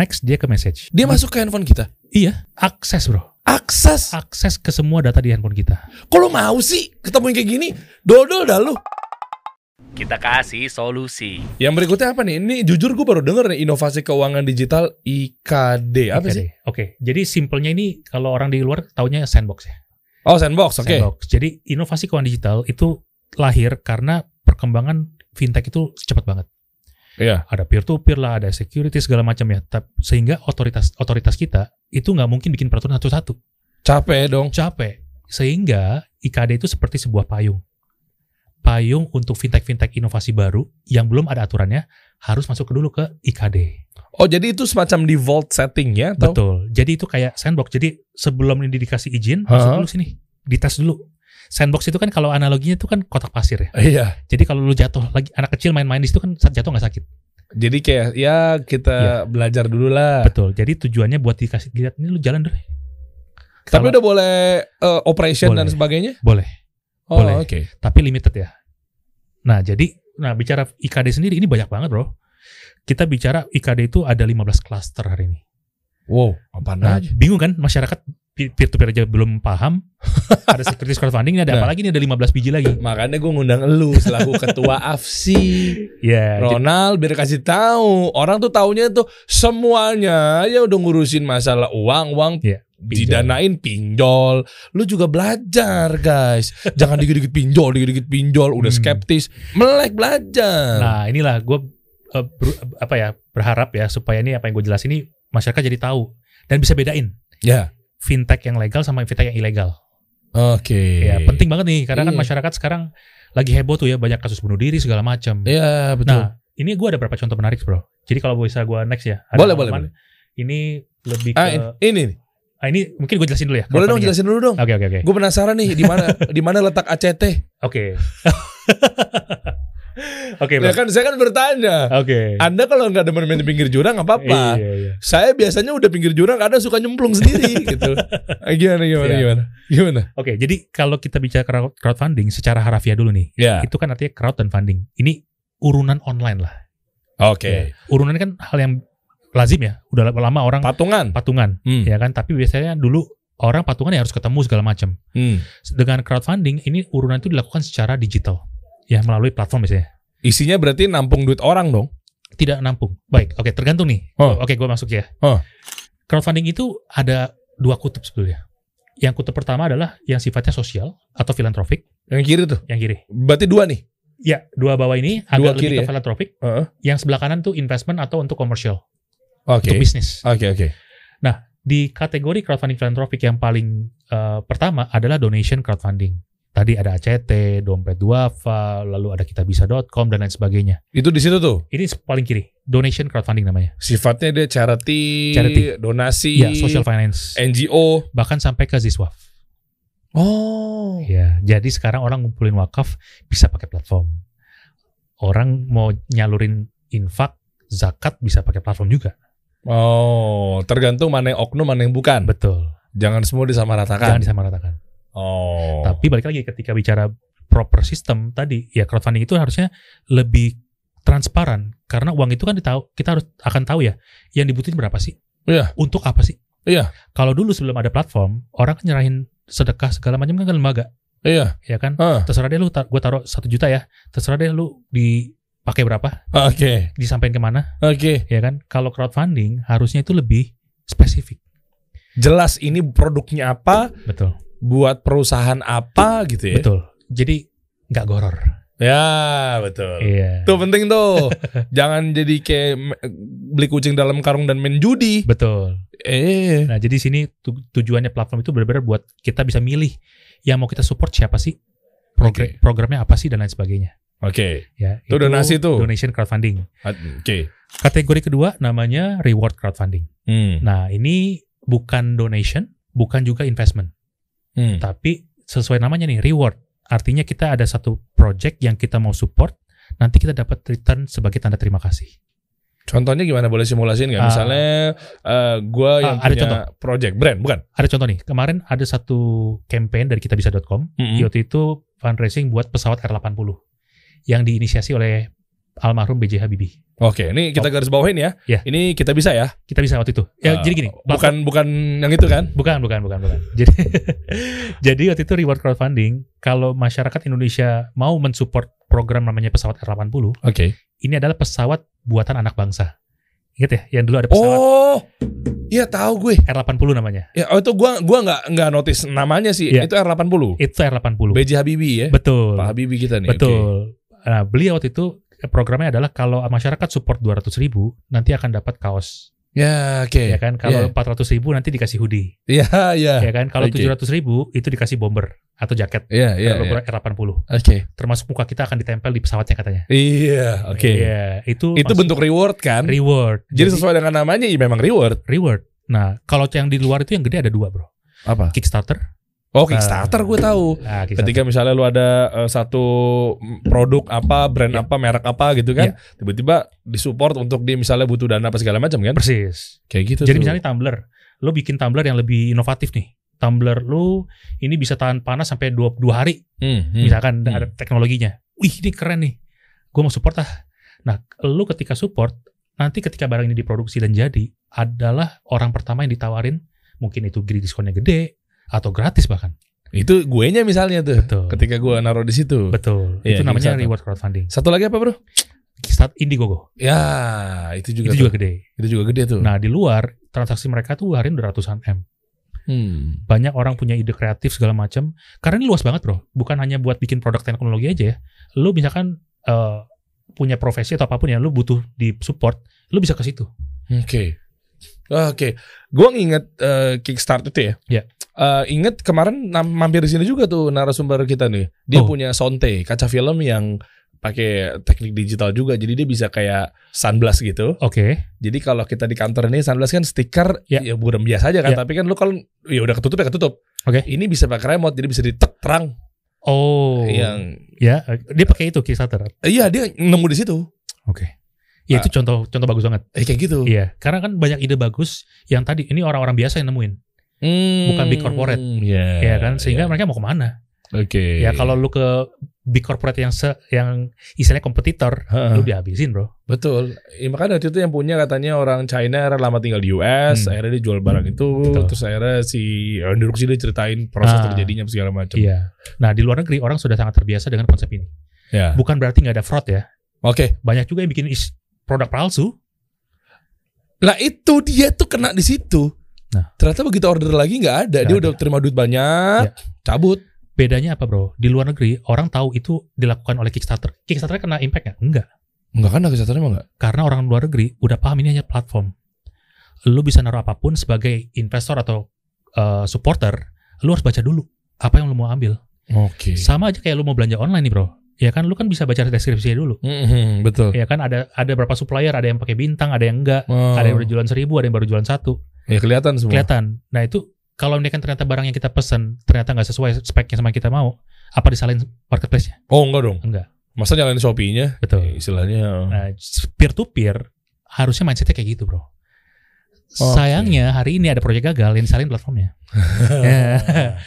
Next dia ke message. Dia masuk ke handphone kita. Iya, akses bro. Akses. Akses ke semua data di handphone kita. Lu mau sih ketemu yang kayak gini? Dodol dah lu. Kita kasih solusi. Yang berikutnya apa nih? Ini jujur gue baru denger nih inovasi keuangan digital IKD. Apa Oke sih? Oke, jadi simpelnya ini kalau orang di luar taunya sandbox ya. Oh sandbox, oke. Sandbox. Jadi inovasi keuangan digital itu lahir karena perkembangan fintech itu cepat banget. Iya. Ada peer to peer lah, ada security segala macam ya. Sehingga otoritas otoritas kita itu nggak mungkin bikin peraturan satu-satu. Capek dong. Capek. Sehingga IKD itu seperti sebuah payung. Payung untuk fintech-fintech inovasi baru yang belum ada aturannya harus masuk ke dulu ke IKD. Oh jadi itu semacam default settingnya atau? Betul. Jadi itu kayak sandbox. Jadi sebelum ini dikasih izin, Ha-ha. masuk dulu sini. Dites dulu. Sandbox itu kan kalau analoginya itu kan kotak pasir ya. Iya. Jadi kalau lu jatuh lagi anak kecil main-main di situ kan saat jatuh nggak sakit. Jadi kayak ya kita belajar dulu lah. Betul. Jadi tujuannya buat dikasih lihat ini lu jalan deh. Tapi Kalau- udah boleh eh, operation dan Boleh. sebagainya? boleh, Oh Boleh. oke. tapi limited ya. Nah, jadi nah bicara IKD sendiri ini banyak banget, Bro. Kita bicara IKD itu ada 15 cluster hari ini. Wow, apaan Nah, aja? bingung kan masyarakat peer to peer aja belum paham. ada securities crowdfunding ini ada Nah. apa lagi nih ada 15 biji lagi. Makanya gue ngundang elu selaku ketua AFSI. Ya, jadi- Ronald biar kasih tahu orang tuh taunya tuh semuanya ya udah ngurusin masalah uang uang Iya, pinjol. didanain pinjol lu juga belajar guys jangan dikit-dikit pinjol dikit-dikit pinjol udah Hmm. skeptis melek belajar Nah, inilah gue apa ya berharap ya supaya ini apa yang gue jelasin ini masyarakat jadi tahu dan bisa bedain ya fintech yang legal sama fintech yang ilegal. oke Ya, penting banget nih karena kan Iya. masyarakat sekarang lagi heboh tuh ya banyak kasus bunuh diri segala macam. Iya betul Nah, ini gue ada beberapa contoh menarik, Bro. Jadi kalau bisa gue next ya. Ada Boleh, boleh, pengalaman. Ini lebih ke ah, ini, ini nih. ah, ini mungkin gue jelasin dulu ya. boleh dong jelasin dulu dong Oke, oke, oke. gue penasaran nih di mana di mana letak ACT Oke. Oke, Bro. ya kan saya kan bertanya Oke. anda kalau nggak demen main di pinggir jurang nggak apa-apa Iya, iya. saya biasanya udah pinggir jurang kadang suka nyemplung sendiri gitu. Ah, Gimana gimana Siap. gimana? Gimana? Oke, jadi kalau kita bicara crowd- crowdfunding secara harafiah dulu nih. Ya. Itu kan artinya crowd dan funding. Ini urunan online lah. Oke. Ya. Urunan kan hal yang lazim ya. Udah lama orang Patungan. patungan, Hmm. ya kan? Tapi biasanya dulu orang patungan ya harus ketemu segala macam. Hmm. Dengan crowdfunding ini urunan itu dilakukan secara digital. Ya, melalui platform biasanya. Isinya berarti nampung duit orang dong. Tidak nampung. Baik, oke tergantung nih. Oh. Oke, gue masuk ya. Oh. Crowdfunding itu ada dua kutub sebetulnya. Yang kutub pertama adalah yang sifatnya sosial atau filantropik, Yang kiri tuh. yang kiri. Berarti dua nih. Ya, dua bawah ini Dua agak kiri lebih ya? filantropik. Heeh. Yang sebelah kanan tuh investment atau untuk komersial, Oke. untuk bisnis. Oke oke. Di kategori crowdfunding filantropik yang paling eh, pertama adalah donation crowdfunding. Tadi ada ACT, Dompet Duafa, lalu ada kitabisa.com dan lain sebagainya. Itu di situ tuh. Ini paling kiri, donation crowdfunding namanya. Sifatnya dia charity, Charity. donasi, Iya, social finance. NGO. Bahkan sampai ke Ziswaf. Oh. Ya, jadi sekarang orang ngumpulin wakaf bisa pakai platform. Orang mau nyalurin infak, zakat bisa pakai platform juga. Oh, tergantung mana yang oknum mana yang bukan. Betul. Jangan semua Jangan disamaratakan. Oh. Tapi balik lagi ketika bicara proper system tadi, ya crowdfunding itu harusnya lebih transparan karena uang itu kan ditahu, kita harus akan tahu ya yang dibutuhin berapa sih? Iya. Untuk apa sih? Iya. Kalau dulu sebelum ada platform, orang kan nyerahin sedekah segala macam kan ke lembaga, Iya. ya kan? Ah. Terserah deh lu, tar, gue taruh satu juta ya, terserah deh lu dipakai berapa, Oke. disampaikan ke mana, Oke. ya kan? Kalau crowdfunding harusnya itu lebih spesifik, Jelas ini produknya apa, betul, buat perusahaan apa gitu ya. betul. Jadi nggak goror. Ya, betul. Iya. Itu penting tuh. Jangan jadi kayak beli kucing dalam karung dan main judi. Betul. Eh. Nah, jadi sini tu- tujuannya platform itu benar-benar buat kita bisa milih yang mau kita support siapa sih, progr- Oke. programnya apa sih dan lain sebagainya. Oke. Ya, Itu donasi tuh. Donation crowdfunding. Oke. Kategori kedua namanya reward crowdfunding. Hmm. Nah, ini bukan donation, bukan juga investment, Hmm. tapi sesuai namanya nih reward. Artinya kita ada satu project yang kita mau support, nanti kita dapat return sebagai tanda terima kasih. Contohnya gimana boleh simulasiin nggak? Ah. Misalnya eh, gua yang Ah, ada punya contoh. project brand, bukan? Ada contoh nih, kemarin ada satu campaign dari kitabisa.com Mm-mm. waktu itu fundraising buat pesawat R80 yang diinisiasi oleh almarhum B.J. Habibie. Oke, ini kita garis bawahin ya. Ya. Ini kita bisa ya. Kita bisa waktu itu. Ya, Eh, jadi gini. Bukan bukan yang itu kan? Bukan, bukan, bukan, bukan. Jadi, jadi waktu itu reward crowdfunding, kalau masyarakat Indonesia mau mensupport program namanya pesawat R80, Oke. ini adalah pesawat buatan anak bangsa. Ingat ya, yang dulu ada pesawat Oh, iya tahu gue. R80 namanya. Ya, oh itu gua gua nggak nggak notice namanya sih. Iya. Itu R80. Itu R80. BJ Habibie ya. Betul. Pak Habibie kita nih. Betul. Nah, beliau waktu itu programnya adalah kalau masyarakat support 200 ribu nanti akan dapat kaos, Ya, oke. ya kan? Kalau 400 ribu nanti dikasih hoodie, Iya, iya. ya kan? Kalau Oke. 700 ribu itu dikasih bomber atau jaket. Iya, iya. Logo iya. R80. Oke. Termasuk muka kita akan ditempel di pesawatnya katanya. Iya, oke. Iya, itu Itu bentuk reward kan? reward. Jadi sesuai dengan namanya ya memang reward. reward. Nah, kalau yang di luar itu yang gede ada dua, Bro. Apa? Kickstarter. Oh, Kickstarter gue tahu. Nah, Kickstarter. Ketika misalnya lu ada eh, satu produk apa, brand Iya. apa, merek apa gitu kan, tiba-tiba disupport untuk dia misalnya butuh dana apa segala macam kan? persis. Kayak gitu. Jadi tuh. misalnya tumbler, lo bikin tumbler yang lebih inovatif nih. Tumbler lu ini bisa tahan panas sampai dua, dua hari, Hmm, hmm. misalkan Hmm. ada teknologinya. Wih, ini keren nih. Gue mau support ah. Nah, lu ketika support, nanti ketika barang ini diproduksi dan jadi, adalah orang pertama yang ditawarin, mungkin itu diskonnya gede, atau gratis bahkan. itu gue nya misalnya tuh. Betul. Ketika gue naruh di situ. Betul. Iya, itu namanya Kickstarter. reward crowdfunding. Satu lagi apa bro? Kickstarter Indiegogo. Ya, itu juga. itu juga tuh. gede. Itu juga gede tuh. Nah, di luar transaksi mereka tuh hari ini udah ratusan M. Hmm. Banyak orang punya ide kreatif segala macam. Karena ini luas banget, Bro. Bukan hanya buat bikin produk teknologi aja ya. Lu misalkan eh, punya profesi atau apa pun yang lu butuh di support, lu bisa ke situ. Oke. Oke, gue nginget eh, Kickstart itu ya. Iya. Eh, inget kemarin mampir di sini juga tuh narasumber kita nih. Dia Oh. punya Sonte, kaca film yang pakai teknik digital juga. Jadi dia bisa kayak sunblast gitu. Oke. Jadi kalau kita di kantor ini sunblast kan stiker Ya. ya bukan biasa aja kan, Ya. tapi kan lu kalau ya udah ketutup ya ketutup. Oke. Ini bisa pakai remote jadi bisa ditek terang. Oh. Yang ya, dia pakai itu Kickstarter. iya dia nemu di situ. Oke. Ya itu contoh contoh bagus banget. Eh kayak gitu. Iya, karena kan banyak ide bagus yang tadi ini orang-orang biasa yang nemuin, Hmm, Bukan big corporate. Iya. ya kan? Sehingga iya. mereka mau ke mana? Oke. Ya kalau lu ke big corporate yang se yang istilahnya kompetitor, Heeh. lu dihabisin, Bro. Betul. Ya, makanya waktu itu yang punya katanya orang China lama tinggal di US, Hmm. akhirnya dia jual barang itu, Betul. terus akhirnya si Andrew dia ceritain proses Ah. terjadinya segala macam. Iya. Nah, di luar negeri orang sudah sangat terbiasa dengan konsep ini. Ya. Bukan berarti nggak ada fraud ya. Oke. Banyak juga yang bikin is- produk palsu. Lah itu dia tuh kena di situ. Nah. Ternyata begitu order lagi nggak ada, Nggak dia ada. udah terima duit banyak, Ya. cabut. Bedanya apa, Bro? Di luar negeri orang tahu itu dilakukan oleh Kickstarter. Kickstarter kena impact nggak? Enggak. Enggak kan kesatuan emang enggak? Karena orang luar negeri udah paham ini hanya platform. Lu bisa naruh apa pun sebagai investor atau uh, supporter, lu harus baca dulu apa yang lu mau ambil. Oke. Sama aja kayak lu mau belanja online nih, Bro. Ya kan lu kan bisa baca deskripsinya dulu. Mhm, betul. Ya kan ada ada berapa supplier, ada yang pakai bintang, ada yang enggak, Oh. ada yang udah jualan seribu, ada yang baru jualan satu. Ya kelihatan semua. Kelihatan. Nah itu kalau ini kan ternyata barang yang kita pesen ternyata nggak sesuai speknya sama yang kita mau, apa disalahin marketplace-nya? Oh enggak dong. Enggak. Masa nyalain Shopee-nya? Betul. Ya, Istilahnya. Nah, peer to peer harusnya mindsetnya kayak gitu, bro. Oke. Sayangnya hari ini ada proyek gagal yang disalin platformnya. Ya.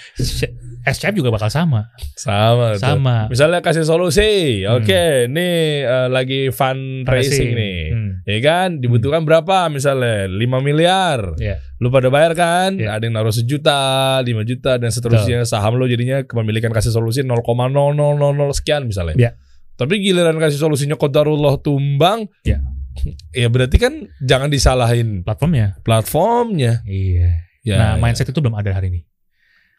SCF juga bakal sama, Sama. tuh. sama. Misalnya kasih solusi, oke, nih eh, lagi fundraising nih, Hmm. ya kan, dibutuhkan berapa misalnya 5 miliar, Iya. lu pada bayar kan, Iya. ada yang naruh sejuta, 5 juta dan seterusnya, saham lo jadinya kepemilikan kasih solusi 0,0000 sekian misalnya. Iya. Tapi giliran kasih solusinya kodarullah tumbang, Iya. Ya berarti kan jangan disalahin Platformnya. platformnya. Iya. Ya, nah, ya. mindset itu belum ada hari ini.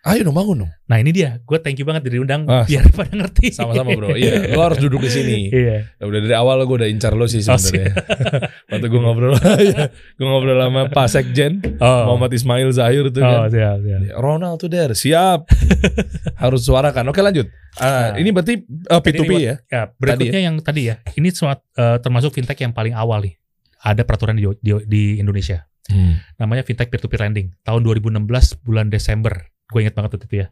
Ayo dong bangun dong. Nah, ini dia. Gue thank you banget diundang Ah, biar pada ngerti. Sama-sama bro. Iya, lo harus duduk di sini. Iya. Ya udah dari awal gue udah incar lo sih Oh, sebenarnya. Waktu gue ngobrol, gue ngobrol sama Pak Sekjen Oh. Muhammad Ismail Zahir tuh Oh, kan. siap, siap. Ronald tuh der, siap. Harus suarakan. Oke lanjut. Ah, Nah. ini berarti uh, P2P Tadi ya? Ya, berikutnya yang tadi ya. Ini semua eh, termasuk fintech yang paling awal nih. Ada peraturan di, di, di Indonesia. Namanya fintech peer to peer lending. Tahun 2016 bulan Desember. Gue inget banget waktu itu ya.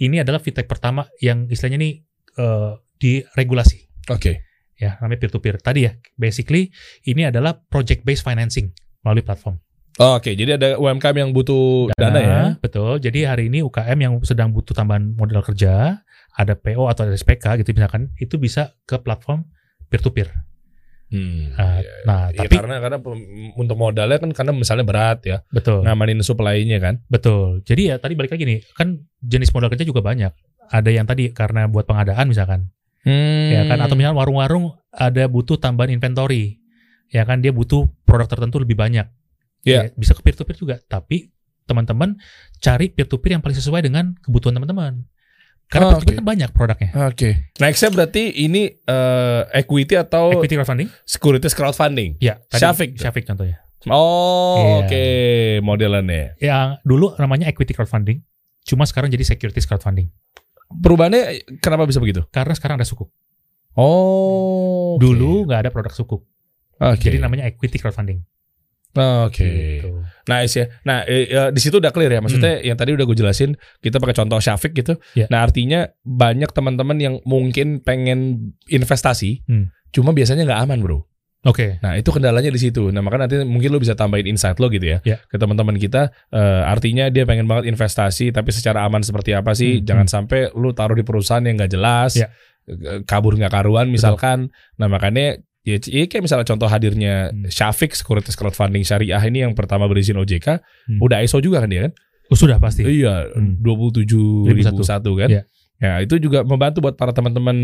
Ini adalah fintech pertama yang istilahnya nih eh, diregulasi. Oke. Ya, namanya peer to peer. Tadi ya, basically ini adalah project based financing melalui platform. Oke, jadi ada UMKM yang butuh dana, ya? Betul. Jadi hari ini UKM yang sedang butuh tambahan modal kerja, ada PO atau ada SPK gitu misalkan, itu bisa ke platform peer to peer. Hmm, Nah, iya, nah, Iya, tapi karena karena untuk modalnya kan karena misalnya berat ya, betul. ngamanin supply-nya kan. Betul. Jadi ya tadi balik lagi nih, kan jenis modal kerja juga banyak. Ada yang tadi karena buat pengadaan misalkan, Hmm. ya kan atau misalnya warung-warung ada butuh tambahan inventory. Ya kan dia butuh produk tertentu lebih banyak. Iya. Ya, bisa ke peer to peer juga, tapi teman-teman cari peer to peer yang paling sesuai dengan kebutuhan teman-teman. Oh, Karena peer oke. kan banyak produknya. Oke. Nextnya berarti ini eh, equity atau Equity crowdfunding? securities crowdfunding. Ya, tadi Syafiq. Syafiq contohnya. Oh, Iya. oke modelannya. Yang dulu namanya equity crowdfunding, cuma sekarang jadi securities crowdfunding. Perubahannya kenapa bisa begitu? Karena sekarang ada sukuk. Oh. Dulu nggak ada produk sukuk. Oke. Jadi namanya equity crowdfunding. Oke. Gitu. Nice ya. Nah, eh, eh, di situ udah clear ya. Maksudnya yang tadi udah gue jelasin, kita pakai contoh Syafiq gitu. Ya. Nah, artinya banyak teman-teman yang mungkin pengen investasi, Hmm. cuma biasanya nggak aman, bro. Oke. Nah, itu kendalanya di situ. Nah, maka nanti mungkin lo bisa tambahin insight lo gitu ya. Ya. Ke teman-teman kita, eh, artinya dia pengen banget investasi, tapi secara aman seperti apa sih? Hmm, Jangan sampai lu taruh di perusahaan yang nggak jelas, Ya. eh, kabur nggak karuan misalkan. Nah, makanya ya ya kayak misalnya contoh hadirnya Hmm. Syafiq Securities Crowdfunding Syariah ini yang pertama berizin OJK, Hmm. udah ISO juga kan dia kan? Oh, sudah pasti. Iya, Hmm. 27001 kan. Iya. Ya, itu juga membantu buat para teman-teman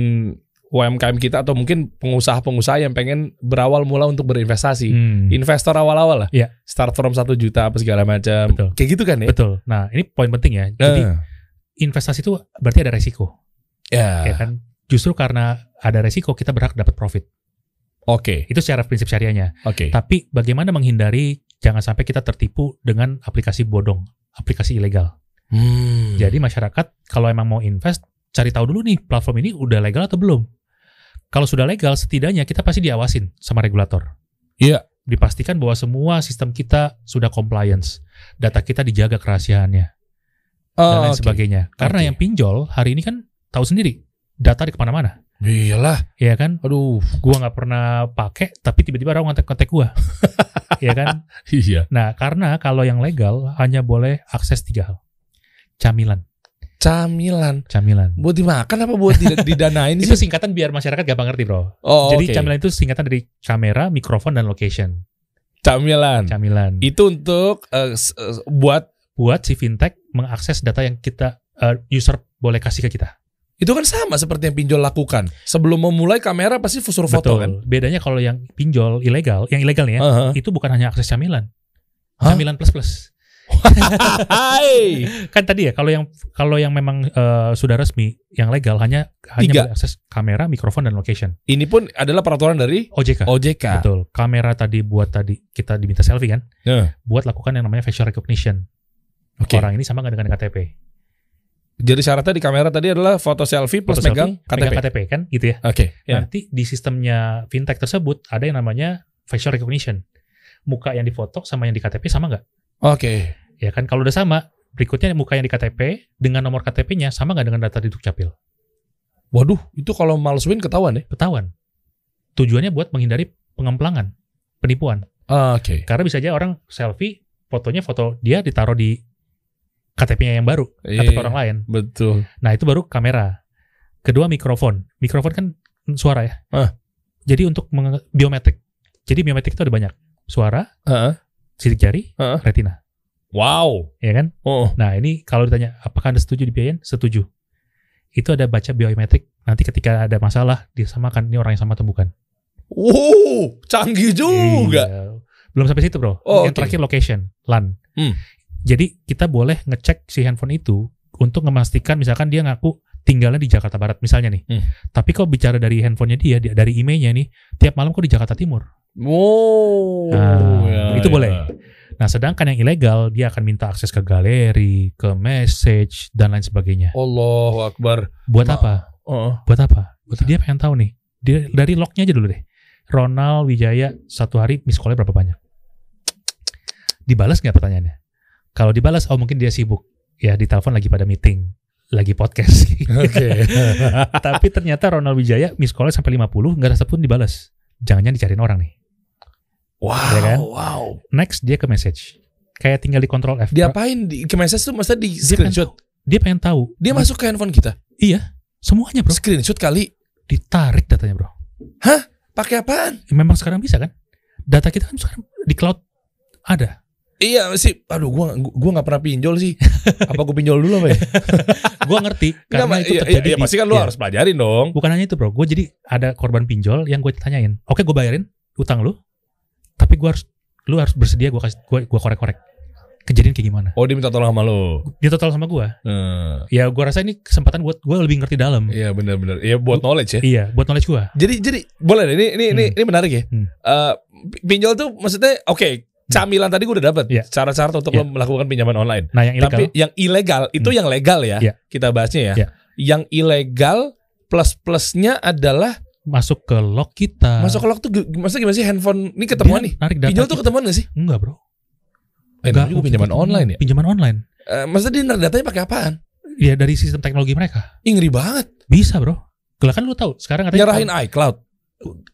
UMKM kita atau mungkin pengusaha-pengusaha yang pengen berawal mula untuk berinvestasi. Hmm. Investor awal-awal lah. Iya. Start from 1 juta apa segala macam. Betul. Kayak gitu kan ya? Betul. Nah, ini poin penting ya. Jadi Nah, investasi itu berarti ada resiko, ya. ya kan? Justru karena ada resiko kita berhak dapat profit. Oke, Itu secara prinsip syariahnya. oke. Tapi bagaimana menghindari jangan sampai kita tertipu dengan aplikasi bodong, aplikasi ilegal. Hmm. Jadi masyarakat kalau emang mau invest, cari tahu dulu nih platform ini udah legal atau belum. Kalau sudah legal, setidaknya kita pasti diawasin sama regulator. Iya. Dipastikan bahwa semua sistem kita sudah compliance, data kita dijaga kerahasiaannya dan Oh, lain oke. sebagainya. Karena Oke. yang pinjol hari ini kan tahu sendiri, data di ke mana-mana, Iyalah. ya kan? Aduh. Gua nggak pernah pakai, tapi tiba-tiba orang kontak-kontak gua, ya kan? Iya. Nah, karena kalau yang legal hanya boleh akses tiga hal, camilan, Camilan. camilan. Buat dimakan apa buat did- didanain Itu sih? singkatan biar masyarakat gampang ngerti, bro. Oh, Jadi oke. camilan itu singkatan dari kamera, mikrofon, dan location. Camilan. Camilan. Itu untuk eh, buat Buat si fintech mengakses data yang kita eh, user boleh kasih ke kita. Itu kan sama seperti yang pinjol lakukan. Sebelum memulai kamera pasti suruh foto Betul. kan. Bedanya kalau yang pinjol ilegal, yang ilegal nih ya, Heeh. itu bukan hanya akses camilan. Hah? Camilan plus plus. Kan tadi ya kalau yang kalau yang memang eh, sudah resmi, yang legal hanya hanya Tiga. boleh akses kamera, mikrofon, dan location. Ini pun adalah peraturan dari OJK. OJK. Betul. Kamera tadi buat tadi kita diminta selfie kan? Ya. Buat lakukan yang namanya facial recognition. Oke. Orang ini sama nggak dengan KTP? Jadi syaratnya di kamera tadi adalah foto selfie plus Foto megang selfie, KTP. KTP kan gitu ya. Oke. Ya. Nanti di sistemnya fintech tersebut ada yang namanya facial recognition. Muka yang difoto sama yang di KTP sama nggak? Oke. Ya kan kalau udah sama, berikutnya muka yang di KTP dengan nomor KTP-nya sama nggak dengan data di Dukcapil? Waduh, itu kalau malsuin ketahuan ya? Ketahuan. Tujuannya buat menghindari pengemplangan, penipuan. Oke. Karena bisa aja orang selfie, fotonya foto dia ditaruh di KTP-nya yang baru Iya, atau ke orang lain. Betul. Nah itu baru kamera. Kedua mikrofon. Mikrofon kan suara ya. Ah. Jadi untuk biometrik. Jadi biometrik itu ada banyak. Suara, Heeh. sidik jari, Heeh. retina. Wow. Ya kan? Oh. Nah ini kalau ditanya apakah anda setuju dibiayain? Setuju. Itu ada baca biometrik. Nanti ketika ada masalah disamakan ini orang yang sama atau bukan. Wow, canggih juga. Iya. Belum sampai situ bro. Oh, yang oke. terakhir location, LAN. Hmm. Jadi kita boleh ngecek si handphone itu untuk memastikan misalkan dia ngaku tinggalnya di Jakarta Barat misalnya nih. Hmm. Tapi kok bicara dari handphonenya dia, di- dari emailnya nih, tiap malam kok di Jakarta Timur. Wow. Nah, Ya, itu ya. boleh. Nah sedangkan yang ilegal dia akan minta akses ke galeri, ke message dan lain sebagainya. Allahu Akbar. Buat Ma- apa? Oh. Buat apa? Buat dia pengen tahu nih. Dia dari lognya aja dulu deh. Ronald Wijaya satu hari miss berapa banyak? Dibalas nggak pertanyaannya? Kalau dibalas, oh mungkin dia sibuk. Ya di telepon lagi pada meeting, lagi podcast. Oke. Tapi ternyata Ronald Wijaya miss call-nya sampai 50 nggak ada satupun dibalas. Jangan-jangan dicariin orang nih. wow. Ya kan? Wow. Next dia ke message. Kayak tinggal di control F. Diapain di ke message tuh masa di Dia pengen screenshot. Dia pengen tahu. Dia masuk ke handphone kita. Iya, semuanya bro. Screenshot kali. Ditarik datanya bro. Hah? Pakai apaan? Memang sekarang bisa kan? Data kita kan sekarang di cloud ada. Iya sih, aduh gua gua nggak pernah pinjol sih. Apa gua pinjol dulu apa ya? Gua ngerti karena Nggak, itu iya, terjadi. iya, iya, di- pasti kan lu iya. harus pelajarin dong. Bukan hanya itu bro, gue jadi ada korban pinjol yang gue tanyain. Oke gue bayarin utang lu, tapi gue harus lu harus bersedia gue kasih gue gua korek-korek. Kejadian kayak gimana? Oh dia minta tolong sama lu. Dia total sama gue. Hmm. Ya gue rasa ini kesempatan buat gue lebih ngerti dalam. Iya benar-benar. Iya buat knowledge ya. Iya, buat knowledge gue. Jadi jadi boleh deh, ini ini ini, Hmm. ini menarik ya. Hmm. Eh, pi- pinjol tuh maksudnya oke, camilan tadi gue udah dapat. Iya. Cara-cara untuk lo melakukan pinjaman online. Nah yang ilegal, Tapi yang ilegal itu Hmm. yang legal ya. Iya. Kita bahasnya ya. Iya. Yang ilegal plus plusnya adalah masuk ke log kita. masuk ke lock tuh, maksudnya gimana sih handphone ini ketemuan Dia nih? Narik data Pinjol tuh ketemuan gak sih? Enggak bro. Eh, namanya juga pinjaman online ya. Pinjaman online. Eh, maksudnya dia narik datanya pakai apaan? Ya dari sistem teknologi mereka. Ih, ngeri banget. Bisa bro. Gila kan lu tahu sekarang katanya Nyerahin iCloud.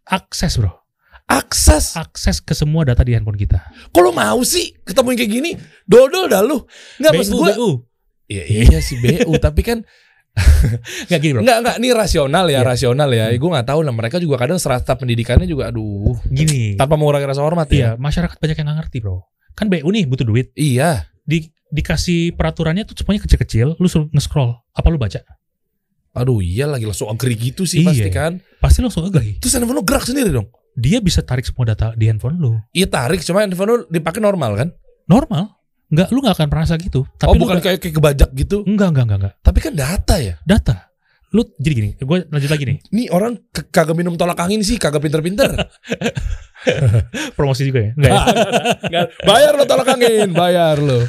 akses bro. Akses. Akses ke semua data di handphone kita. Lo mau sih ketemu yang kayak gini? Dodol dah lu. Enggak maksud gue. BU. Iya, iya sih BU, tapi kan Enggak gini bro. Enggak, enggak, ini rasional ya, Iya. rasional ya. Gue nggak tahu lah, mereka juga kadang serata pendidikannya juga aduh. Gini. Tanpa mengurangi rasa hormat Iya, ya. masyarakat banyak yang nggak ngerti, Bro. Kan BU nih butuh duit. Iya. Di dikasih peraturannya tuh semuanya kecil-kecil, lu suruh nge-scroll. Apa lu baca? Aduh iya lagi langsung agree gitu sih Iya. pasti kan. Pasti langsung agree. Terus handphone lu gerak sendiri dong. Dia bisa tarik semua data di handphone lu. Iya tarik, cuma handphone lu dipakai normal kan? Normal. Enggak, lu nggak akan merasa gitu. Tapi oh bukan kayak, kayak kebajak gitu. enggak, enggak, enggak, enggak. Tapi kan data ya. Data. Lu jadi gini, gue lanjut lagi nih. Nih orang ke- kagak minum tolak angin sih, kagak pinter-pinter. Promosi juga ya? Enggak ya? Bayar lo tolak angin, bayar lo.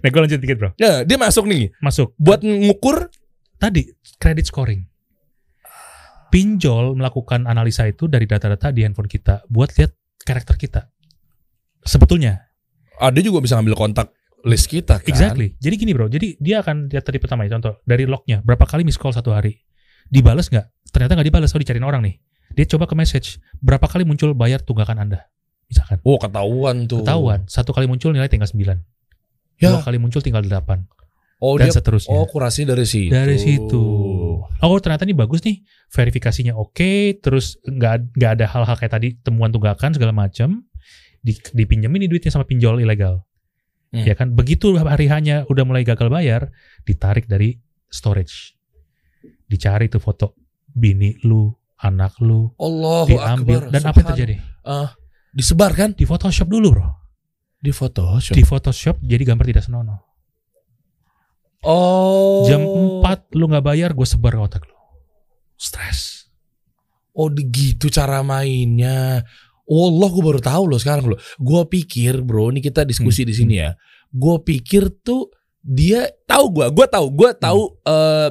nah, gue lanjut dikit, Bro. ya, dia masuk nih. Masuk. Buat ngukur Tadi, credit scoring. Pinjol melakukan analisa itu dari data-data di handphone kita buat lihat karakter kita. Sebetulnya, ada juga bisa ngambil kontak list kita kan. Exactly. Jadi gini bro, jadi dia akan lihat tadi pertama ya contoh dari lognya berapa kali miss call satu hari, dibales nggak? Ternyata nggak dibales, oh dicariin orang nih. Dia coba ke message berapa kali muncul bayar tunggakan anda, misalkan. Oh, ketahuan tuh. Ketahuan satu kali muncul nilai tinggal 9 Ya. dua kali muncul tinggal 8 Oh, dan dia seterusnya. Oh, kurasi dari situ. Dari situ. Oh ternyata ini bagus nih, verifikasinya oke, terus nggak nggak ada hal-hal kayak tadi temuan tunggakan segala macam, di, dipinjemin nih duitnya sama pinjol ilegal. Hmm. Ya kan, begitu hari hanya udah mulai gagal bayar, ditarik dari storage, dicari tuh foto bini lu, anak lu, Allah diambil dan apa yang terjadi? Disebar kan? Di Photoshop dulu bro, Di Photoshop. di Photoshop jadi gambar tidak senonoh. Oh. Jam 4 lu nggak bayar, gue sebar ke otak lu. Stres. Oh, gitu cara mainnya. Allah, gue baru tahu loh sekarang loh. Gue pikir, bro, ini kita diskusi Hmm, di sini ya. Gue pikir tuh dia tahu gue, gue tahu, gue tahu eh,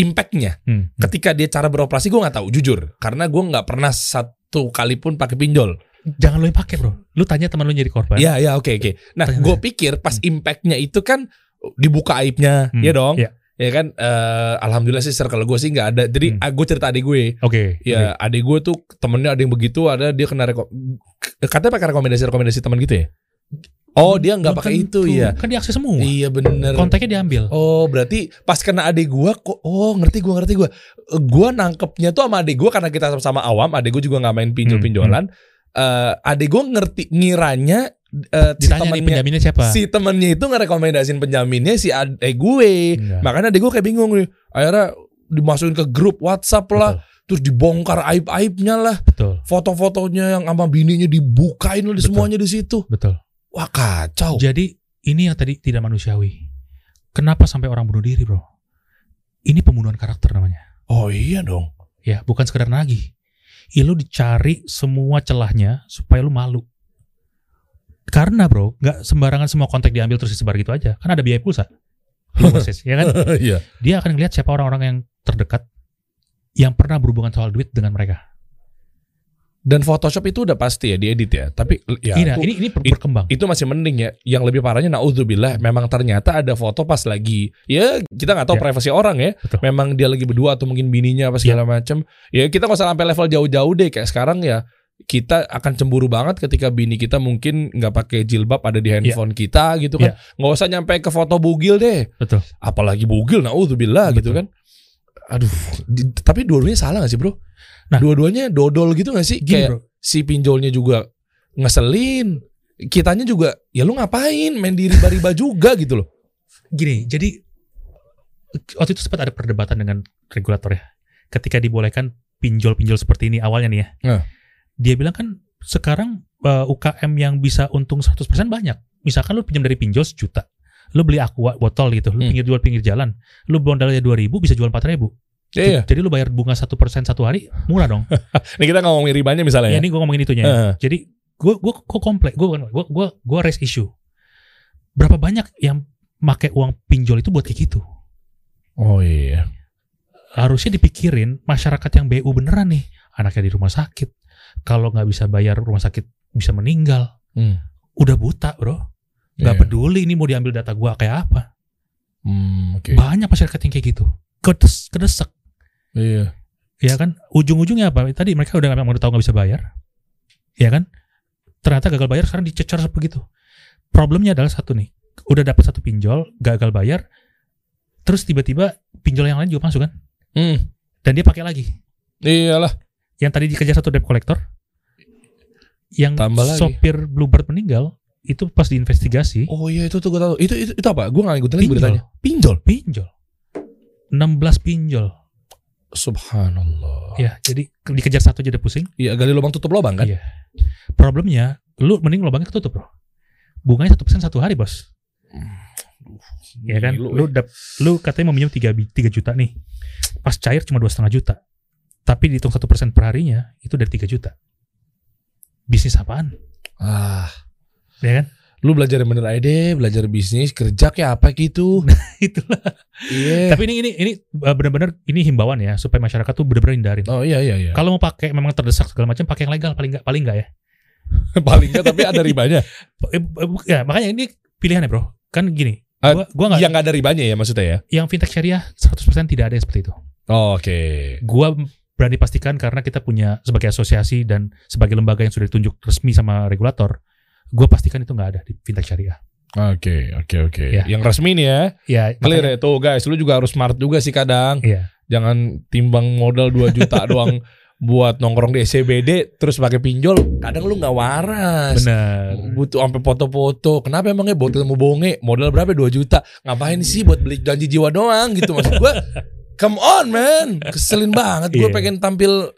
impactnya. Hmm. Ketika dia cara beroperasi, gue nggak tahu, jujur, karena gue nggak pernah satu kali pun pakai pinjol. Jangan lo yang pakai bro. Lu tanya teman lu jadi korban. Iya, iya, oke, oke. Nah, Tanya. gue pikir pas impactnya itu kan dibuka aibnya, Hmm, ya dong. iya. Ya kan, eh, alhamdulillah sih circle gue sih nggak ada. Jadi Hmm. gue cerita adik gue. Oke. Ya, adik gue tuh temennya ada yang begitu, ada dia kena reko katanya pakai rekomendasi-rekomendasi teman gitu ya. Oh, dia nggak pakai itu ya. Kan diakses semua. Iya bener. Kontaknya diambil. Oh, berarti pas kena adik gue kok oh ngerti gue ngerti gue. Gue nangkepnya tuh sama adik gue karena kita sama-sama awam, adik gue juga nggak main pinjol-pinjolan. Eh, adik gue ngerti ngiranya eh, si Ditanya temennya penjaminnya siapa? si temennya itu ngerekomendasiin penjaminnya si adik gue. Enggak. Makanya adik gue kayak bingung nih. Akhirnya dimasukin ke grup WhatsApp lah, terus dibongkar aib-aibnya lah, Betul. foto-fotonya yang sama bininya dibukain lah di Betul. semuanya di situ. Betul. Wah kacau. Jadi ini yang tadi tidak manusiawi. Kenapa sampai orang bunuh diri, Bro? Ini pembunuhan karakter namanya. Oh iya dong. Ya, bukan sekedar nagih. Ya lu dicari semua celahnya supaya lu malu. Karena, Bro, nggak sembarangan semua kontak diambil terus disebar gitu aja. Kan ada biaya pulsa. Message, ya kan? Iya. Dia akan ngeliat siapa orang-orang yang terdekat yang pernah berhubungan soal duit dengan mereka. Dan Photoshop itu udah pasti ya diedit ya. Tapi ya Iya, itu, ini ini berkembang. itu masih mending ya. Yang lebih parahnya naudzubillah memang ternyata ada foto pas lagi ya kita nggak tahu Ya. privasi orang ya. Betul. Memang dia lagi berdua atau mungkin bininya apa segala macam. Ya kita nggak usah sampai level jauh-jauh deh kayak sekarang ya. Kita akan cemburu banget ketika bini kita mungkin nggak pakai jilbab ada di handphone kita gitu kan. Nggak usah nyampe ke foto bugil deh. Betul. Apalagi bugil naudzubillah gitu kan. Aduh, di- tapi dua-duanya salah gak sih, Bro? Nah. dua-duanya dodol gitu gak sih? Gini Kayak bro, si pinjolnya juga ngeselin. Kitanya juga ya lu ngapain main di riba-riba juga gitu loh. gini, jadi waktu itu sempat ada perdebatan dengan regulator ya. Ketika dibolehkan pinjol-pinjol seperti ini awalnya nih ya. Nah. Dia bilang kan sekarang uh, UKM yang bisa untung 100% banyak. Misalkan lu pinjam dari pinjol sejuta. Lu beli aqua botol gitu, lu Hmm. pinggir jual pinggir jalan. Lu modalnya 2000 bisa jual 4000. Iya. Jadi lu bayar bunga 1% satu hari, murah dong. Ini kita ngomongin ribanya misalnya ya, ya. ini gue ngomongin itunya. ya. Heeh. Jadi gue gue gue komplek, gue gue gue gue raise issue. Berapa banyak yang make uang pinjol itu buat kayak gitu? Oh iya. Harusnya dipikirin masyarakat yang BU beneran nih, anaknya di rumah sakit. Kalau nggak bisa bayar rumah sakit bisa meninggal. Hmm. Udah buta bro, nggak Iya. peduli ini mau diambil data gua kayak apa. Hmm, oke. Banyak masyarakat yang kayak gitu, kedes kedesek. Iya. ya kan ujung-ujungnya apa tadi mereka udah nggak mau tahu nggak bisa bayar ya kan ternyata gagal bayar sekarang dicecer begitu problemnya adalah satu nih udah dapat satu pinjol gagal bayar terus tiba-tiba pinjol yang lain juga masuk kan Hmm. dan dia pakai lagi Iyalah. Yang tadi dikejar satu debt collector yang Tambah lagi. sopir Bluebird meninggal itu pas diinvestigasi Oh iya itu tuh gue tahu. Itu itu, itu apa? Gue nggak ngikutin lagi Pinjol. beritanya. Pinjol. pinjol 16 pinjol Subhanallah. ya jadi dikejar satu aja udah pusing Iya gali lubang tutup lubang kan? Iya. Problemnya, lu mending lubangnya ketutup bro. Bunganya satu persen satu hari bos. Ya kan, Gila, lu dap, lu katanya mau minjem tiga tiga juta nih, pas cair cuma dua setengah juta. Tapi dihitung satu persen per harinya itu dari tiga juta. Bisnis apaan? Ah, Ya kan? lu belajar yang bener aja deh, belajar bisnis, kerja kayak apa gitu. Itulah. Iya. Tapi ini ini ini uh, benar-benar ini himbauan ya supaya masyarakat tuh benar-benar hindarin. Oh iya iya iya. Kalau mau pakai memang terdesak segala macam pakai yang legal paling nggak paling nggak ya. Paling nggak tapi ada ribanya. Eh, eh, Ya makanya ini pilihannya bro. Kan gini, Ah, gua gua nggak Yang nggak ada ribanya ya maksudnya ya. yang fintech syariah 100% tidak ada yang seperti itu. Oh, Oke. gua berani pastikan karena kita punya sebagai asosiasi dan sebagai lembaga yang sudah ditunjuk resmi sama regulator, gua pastikan itu nggak ada di fintech syariah. Oke oke oke. Ya. Yang resmi nih ya. Ya, Clear makanya- ya tuh guys. Lu juga harus smart juga sih kadang. Iya. Jangan timbang modal 2 juta doang buat nongkrong di SCBD terus pakai pinjol. Kadang lu nggak waras. Benar. butuh sampai foto-foto. Kenapa emangnya buat ketemu bonge? Modal berapa? 2 juta. Ngapain sih buat beli janji jiwa doang gitu maksud gua. Come on man. Keselin banget gua Iya. pengen tampil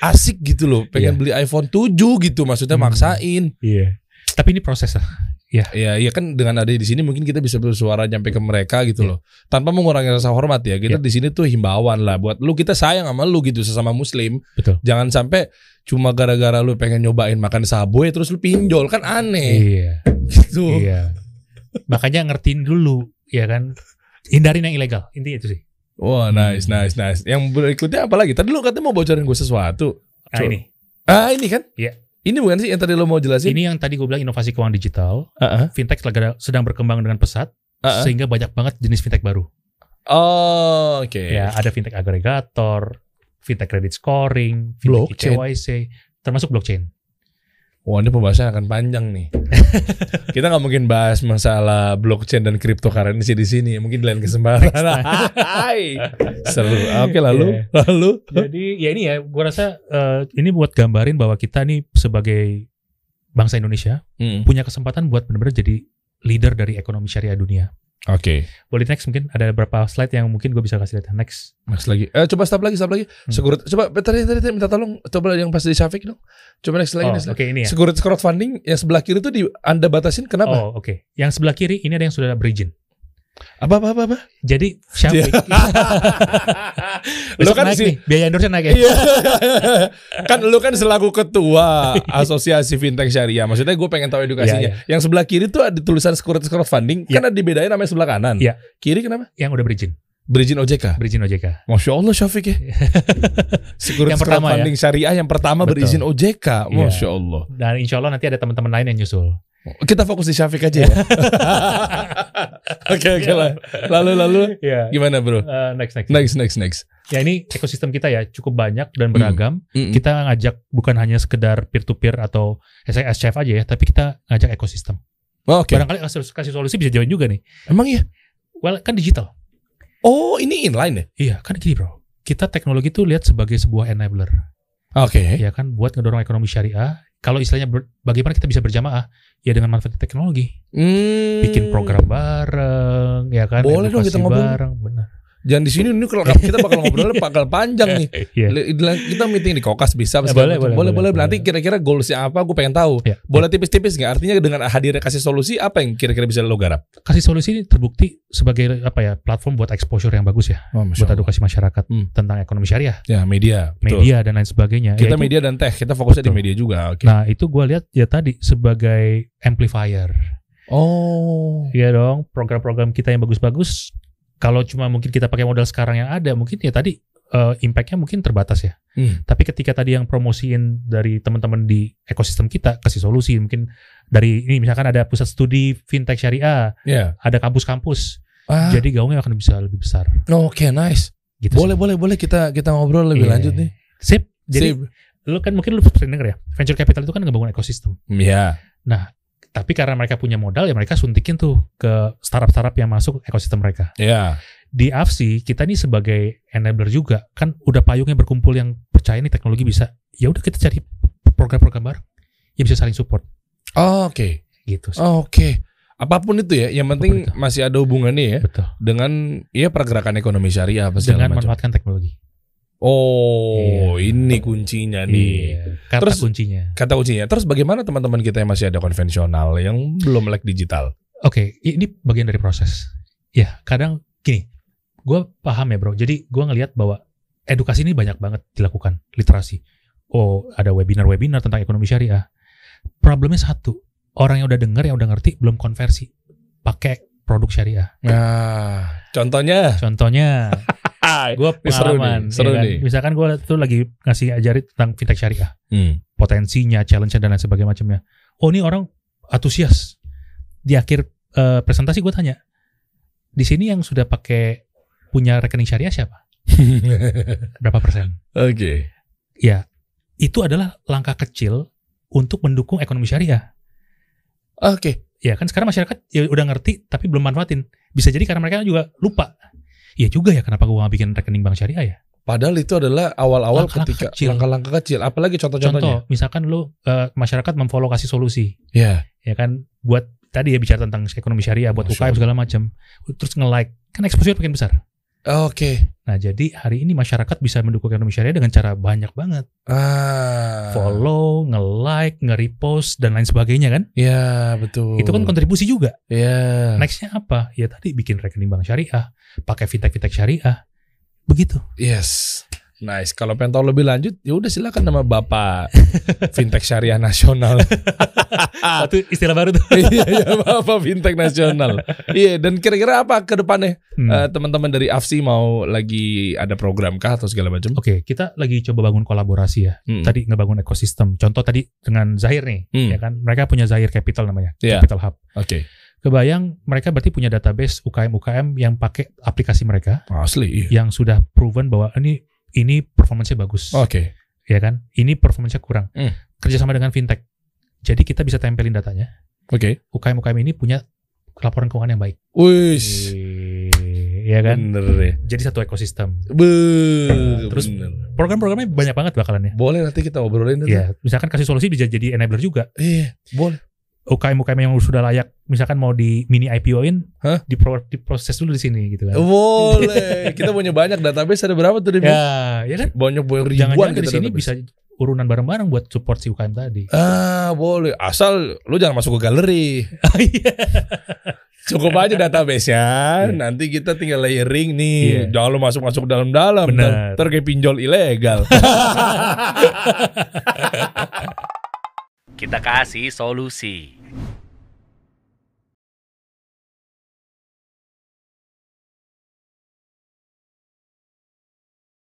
asik gitu loh. Pengen Iya. beli iPhone 7 gitu maksudnya Hmm. maksain. Iya. Tapi ini proses lah. Ya, iya kan dengan ada di sini mungkin kita bisa bersuara nyampe ke mereka gitu loh. Tanpa mengurangi rasa hormat ya. Kita Iya. di sini tuh himbauan lah buat lu kita sayang sama lu gitu sesama muslim. Betul. Jangan sampai cuma gara-gara lu pengen nyobain makan sabwe terus lu pinjol kan aneh Iya. gitu. Iya. Makanya ngertiin dulu, ya kan? Hindarin yang ilegal. Intinya itu sih. Wah, nice, nice, nice. Yang berikutnya apa lagi? Tadi lu katanya mau bocorin gue sesuatu. Coba. ini. Ah, ini kan? Iya. Ini bukan sih yang tadi lu mau jelasin? Ini yang tadi gue bilang inovasi keuangan digital. Ah, ah, Fintech sedang- berkembang dengan pesat ah, ah. sehingga banyak banget jenis fintech baru. Oh, oke. Ya, ada fintech agregator, fintech credit scoring, fintech Blockchain. KYC, termasuk blockchain. Wah, ini pembahasan akan panjang nih. Kita nggak mungkin bahas masalah blockchain dan cryptocurrency di sini. Mungkin di lain kesempatan. Hai. Seru. Oke, lalu, lalu. Jadi ya ini ya, gua rasa eh, ini buat gambarin bahwa kita nih sebagai bangsa Indonesia Hmm. punya kesempatan buat benar-benar jadi leader dari ekonomi syariah dunia. Oke. Boleh next mungkin ada beberapa slide yang mungkin gue bisa kasih lihat next. Next lagi. Eh, coba stop lagi, stop lagi. Hmm. Sekurit. Coba tadi, tadi, tadi minta tolong. Coba yang pas di Syafiq dong. Coba next lagi, Oh, next oke lagi. ini ya. Security crowdfunding yang sebelah kiri tuh di Anda batasin kenapa? Oh, oke. Yang sebelah kiri ini ada yang sudah berizin. Apa apa apa apa? Jadi Syafiq. Lu Besok kan naik si nih, biaya endorse naik ya. Iya. kan lu kan selaku ketua asosiasi fintech syariah. Maksudnya gue pengen tahu edukasinya. Iya, Yang sebelah kiri tuh ada tulisan security crowdfunding. Kan ada dibedain namanya sebelah kanan. Iya. Kiri kenapa? Yang udah berizin. Berizin OJK. Berizin OJK. Masya Allah Syafiq ya. Security Yang pertama crowdfunding syariah yang pertama Betul. berizin OJK. Iya. Masya Allah. Dan insya Allah nanti ada teman-teman lain yang nyusul. Kita fokus di Syafiq aja ya. Oke oke lah. Lalu lalu Iya. gimana bro? Eh, next next. Next next next. Ya ini ekosistem kita ya cukup banyak dan beragam. Mm-mm. Kita ngajak bukan hanya sekedar peer to peer atau SCF aja ya, tapi kita ngajak ekosistem. Oh, Oke. Barangkali kasih, solusi bisa join juga nih. Emang iya? Well kan digital. Oh ini inline ya? Iya kan gini bro. Kita teknologi tuh lihat sebagai sebuah enabler. Oke. ya kan buat ngedorong ekonomi syariah. Kalau istilahnya ber- bagaimana kita bisa berjamaah ya dengan manfaat teknologi, Hmm. bikin program bareng, ya kan, Boleh dong kita ngobrol. bareng, benar. Jangan di sini ini kalau kita bakal ngobrolnya bakal panjang nih. Iya. Li- Kita meeting di kokas bisa Ya, boleh, boleh, boleh, boleh. boleh, Nanti kira-kira goalsnya apa? Gue pengen tahu. Ya. Boleh tipis-tipis nggak? Artinya dengan hadirnya kasih solusi apa yang kira-kira bisa lo garap? Kasih solusi ini terbukti sebagai apa ya platform buat exposure yang bagus ya, Oh, buat edukasi masyarakat Hmm. tentang ekonomi syariah, Ya media. betul. media dan lain sebagainya. Kita Ya, itu- media dan tech. Kita fokusnya di Betul. media juga. Oke. Nah itu gue lihat ya tadi sebagai amplifier, oh. ya dong program-program kita yang bagus-bagus. Kalau cuma mungkin kita pakai modal sekarang yang ada, mungkin ya tadi eh, impactnya mungkin terbatas ya. Hmm. Tapi ketika tadi yang promosiin dari teman-teman di ekosistem kita kasih solusi, mungkin dari ini misalkan ada pusat studi fintech syariah, Ya. ada kampus-kampus, Ah. jadi gaungnya akan bisa lebih besar. Oke, nice. Gitu Boleh, boleh, boleh kita kita ngobrol lebih Iya. lanjut nih. Sip. Jadi Sip. lu kan mungkin lu sering denger ya, venture capital itu kan ngebangun ekosistem. Iya. Tapi karena mereka punya modal ya mereka suntikin tuh ke startup-startup yang masuk ekosistem mereka. Iya. Di AFSI kita nih sebagai enabler juga kan udah payungnya berkumpul yang percaya nih teknologi bisa. Ya udah kita cari program-program bareng yang bisa saling support Oke. gitu sih. Oke. Apa pun itu ya, yang penting masih ada hubungannya ya Betul. dengan ya pergerakan ekonomi syariah apa segala Dengan macam. memanfaatkan teknologi. Oh, Iya. ini kuncinya nih. Iya. Kata Terus- kuncinya. Kata kuncinya. Terus bagaimana teman-teman kita yang masih ada konvensional yang belum melek digital? Oke, ini bagian dari proses. Ya, kadang gini, gue paham ya bro. Jadi gue ngelihat bahwa edukasi ini banyak banget dilakukan, literasi. Oh, ada webinar-webinar tentang ekonomi syariah. Problemnya satu, orang yang udah denger, yang udah ngerti, belum konversi pakai produk syariah. Nah, contohnya. Contohnya, gue Ini seru pengalaman. nih, seru ya kan? nih. Misalkan gue tuh lagi ngasih ajarin tentang fintech syariah, Hmm. potensinya, challenge-nya dan lain sebagainya macamnya. Oh, ini orang antusias. Di akhir eh, presentasi gue tanya, di sini yang sudah pakai punya rekening syariah siapa? Berapa persen? Oke. Ya, itu adalah langkah kecil untuk mendukung ekonomi syariah. Oke. Ya kan sekarang masyarakat ya udah ngerti tapi belum manfaatin. Bisa jadi karena mereka juga lupa. Iya juga ya kenapa gue gak bikin rekening bank syariah ya? Padahal itu adalah awal-awal Langkah-langkah ketika langkah-langkah kecil. Apalagi contoh-contohnya. Contoh, misalkan lu eh, masyarakat memfollow kasih solusi, Ya. ya kan buat tadi ya bicara tentang ekonomi syariah buat Masya UKM segala macam. Terus nge-like, kan exposure makin besar. Oke. Nah, jadi hari ini masyarakat bisa mendukung ekonomi syariah dengan cara banyak banget. Ah. Follow, nge-like, nge-repost dan lain sebagainya kan? Ya, betul. Itu kan kontribusi juga. Ya. Nextnya apa? Ya tadi bikin rekening bank syariah, pakai fintech-fintech syariah. Begitu. Yes. Nice. Kalau pengen tahu lebih lanjut, ya udah silakan nama Bapak Fintech Syariah Nasional. Satu istilah baru tuh. Iya, iya, Bapak Fintech Nasional. Iya, dan kira-kira apa ke depannya? Hmm. Eh, teman-teman dari AFSI mau lagi ada program kah atau segala macam? Oke, kita lagi coba bangun kolaborasi ya. Hmm. Tadi ngebangun ekosistem. Contoh tadi dengan Zahir nih, Hmm. ya kan? Mereka punya Zahir Capital namanya, Iya. Capital Hub. Oke. Kebayang mereka berarti punya database UKM-UKM yang pakai aplikasi mereka Asli. Iya. yang sudah proven bahwa ini ini performance-nya bagus. Oke. ya kan? Ini performance-nya kurang. Hmm. Kerjasama dengan fintech. Jadi kita bisa tempelin datanya. Oke. UKM-UKM ini punya laporan keuangan yang baik. Wis. ya kan? Bener ya. Jadi satu ekosistem. Be, terus- bener. Program-programnya banyak banget bakalan ya. boleh nanti kita obrolin itu. Ya, misalkan kasih solusi bisa jadi enabler juga. Iya, boleh. UKM-UKM yang sudah layak, misalkan mau di mini IPO-in, Hah? dipro- diproses dulu di sini gitu kan. Boleh. kita punya banyak database ada berapa tuh? Dim? Ya, ya kan? Banyak banyak ribuan Jangan-jangan kita dari sini database. bisa urunan bareng-bareng buat support si UKM tadi. Ah, boleh. Asal lu jangan masuk ke galeri. Iya. Cukup aja database-nya. Iya. Nanti kita tinggal layering nih. Iya. Jangan lu masuk-masuk dalam-dalam. Ntar kayak pinjol ilegal. Kita kasih solusi.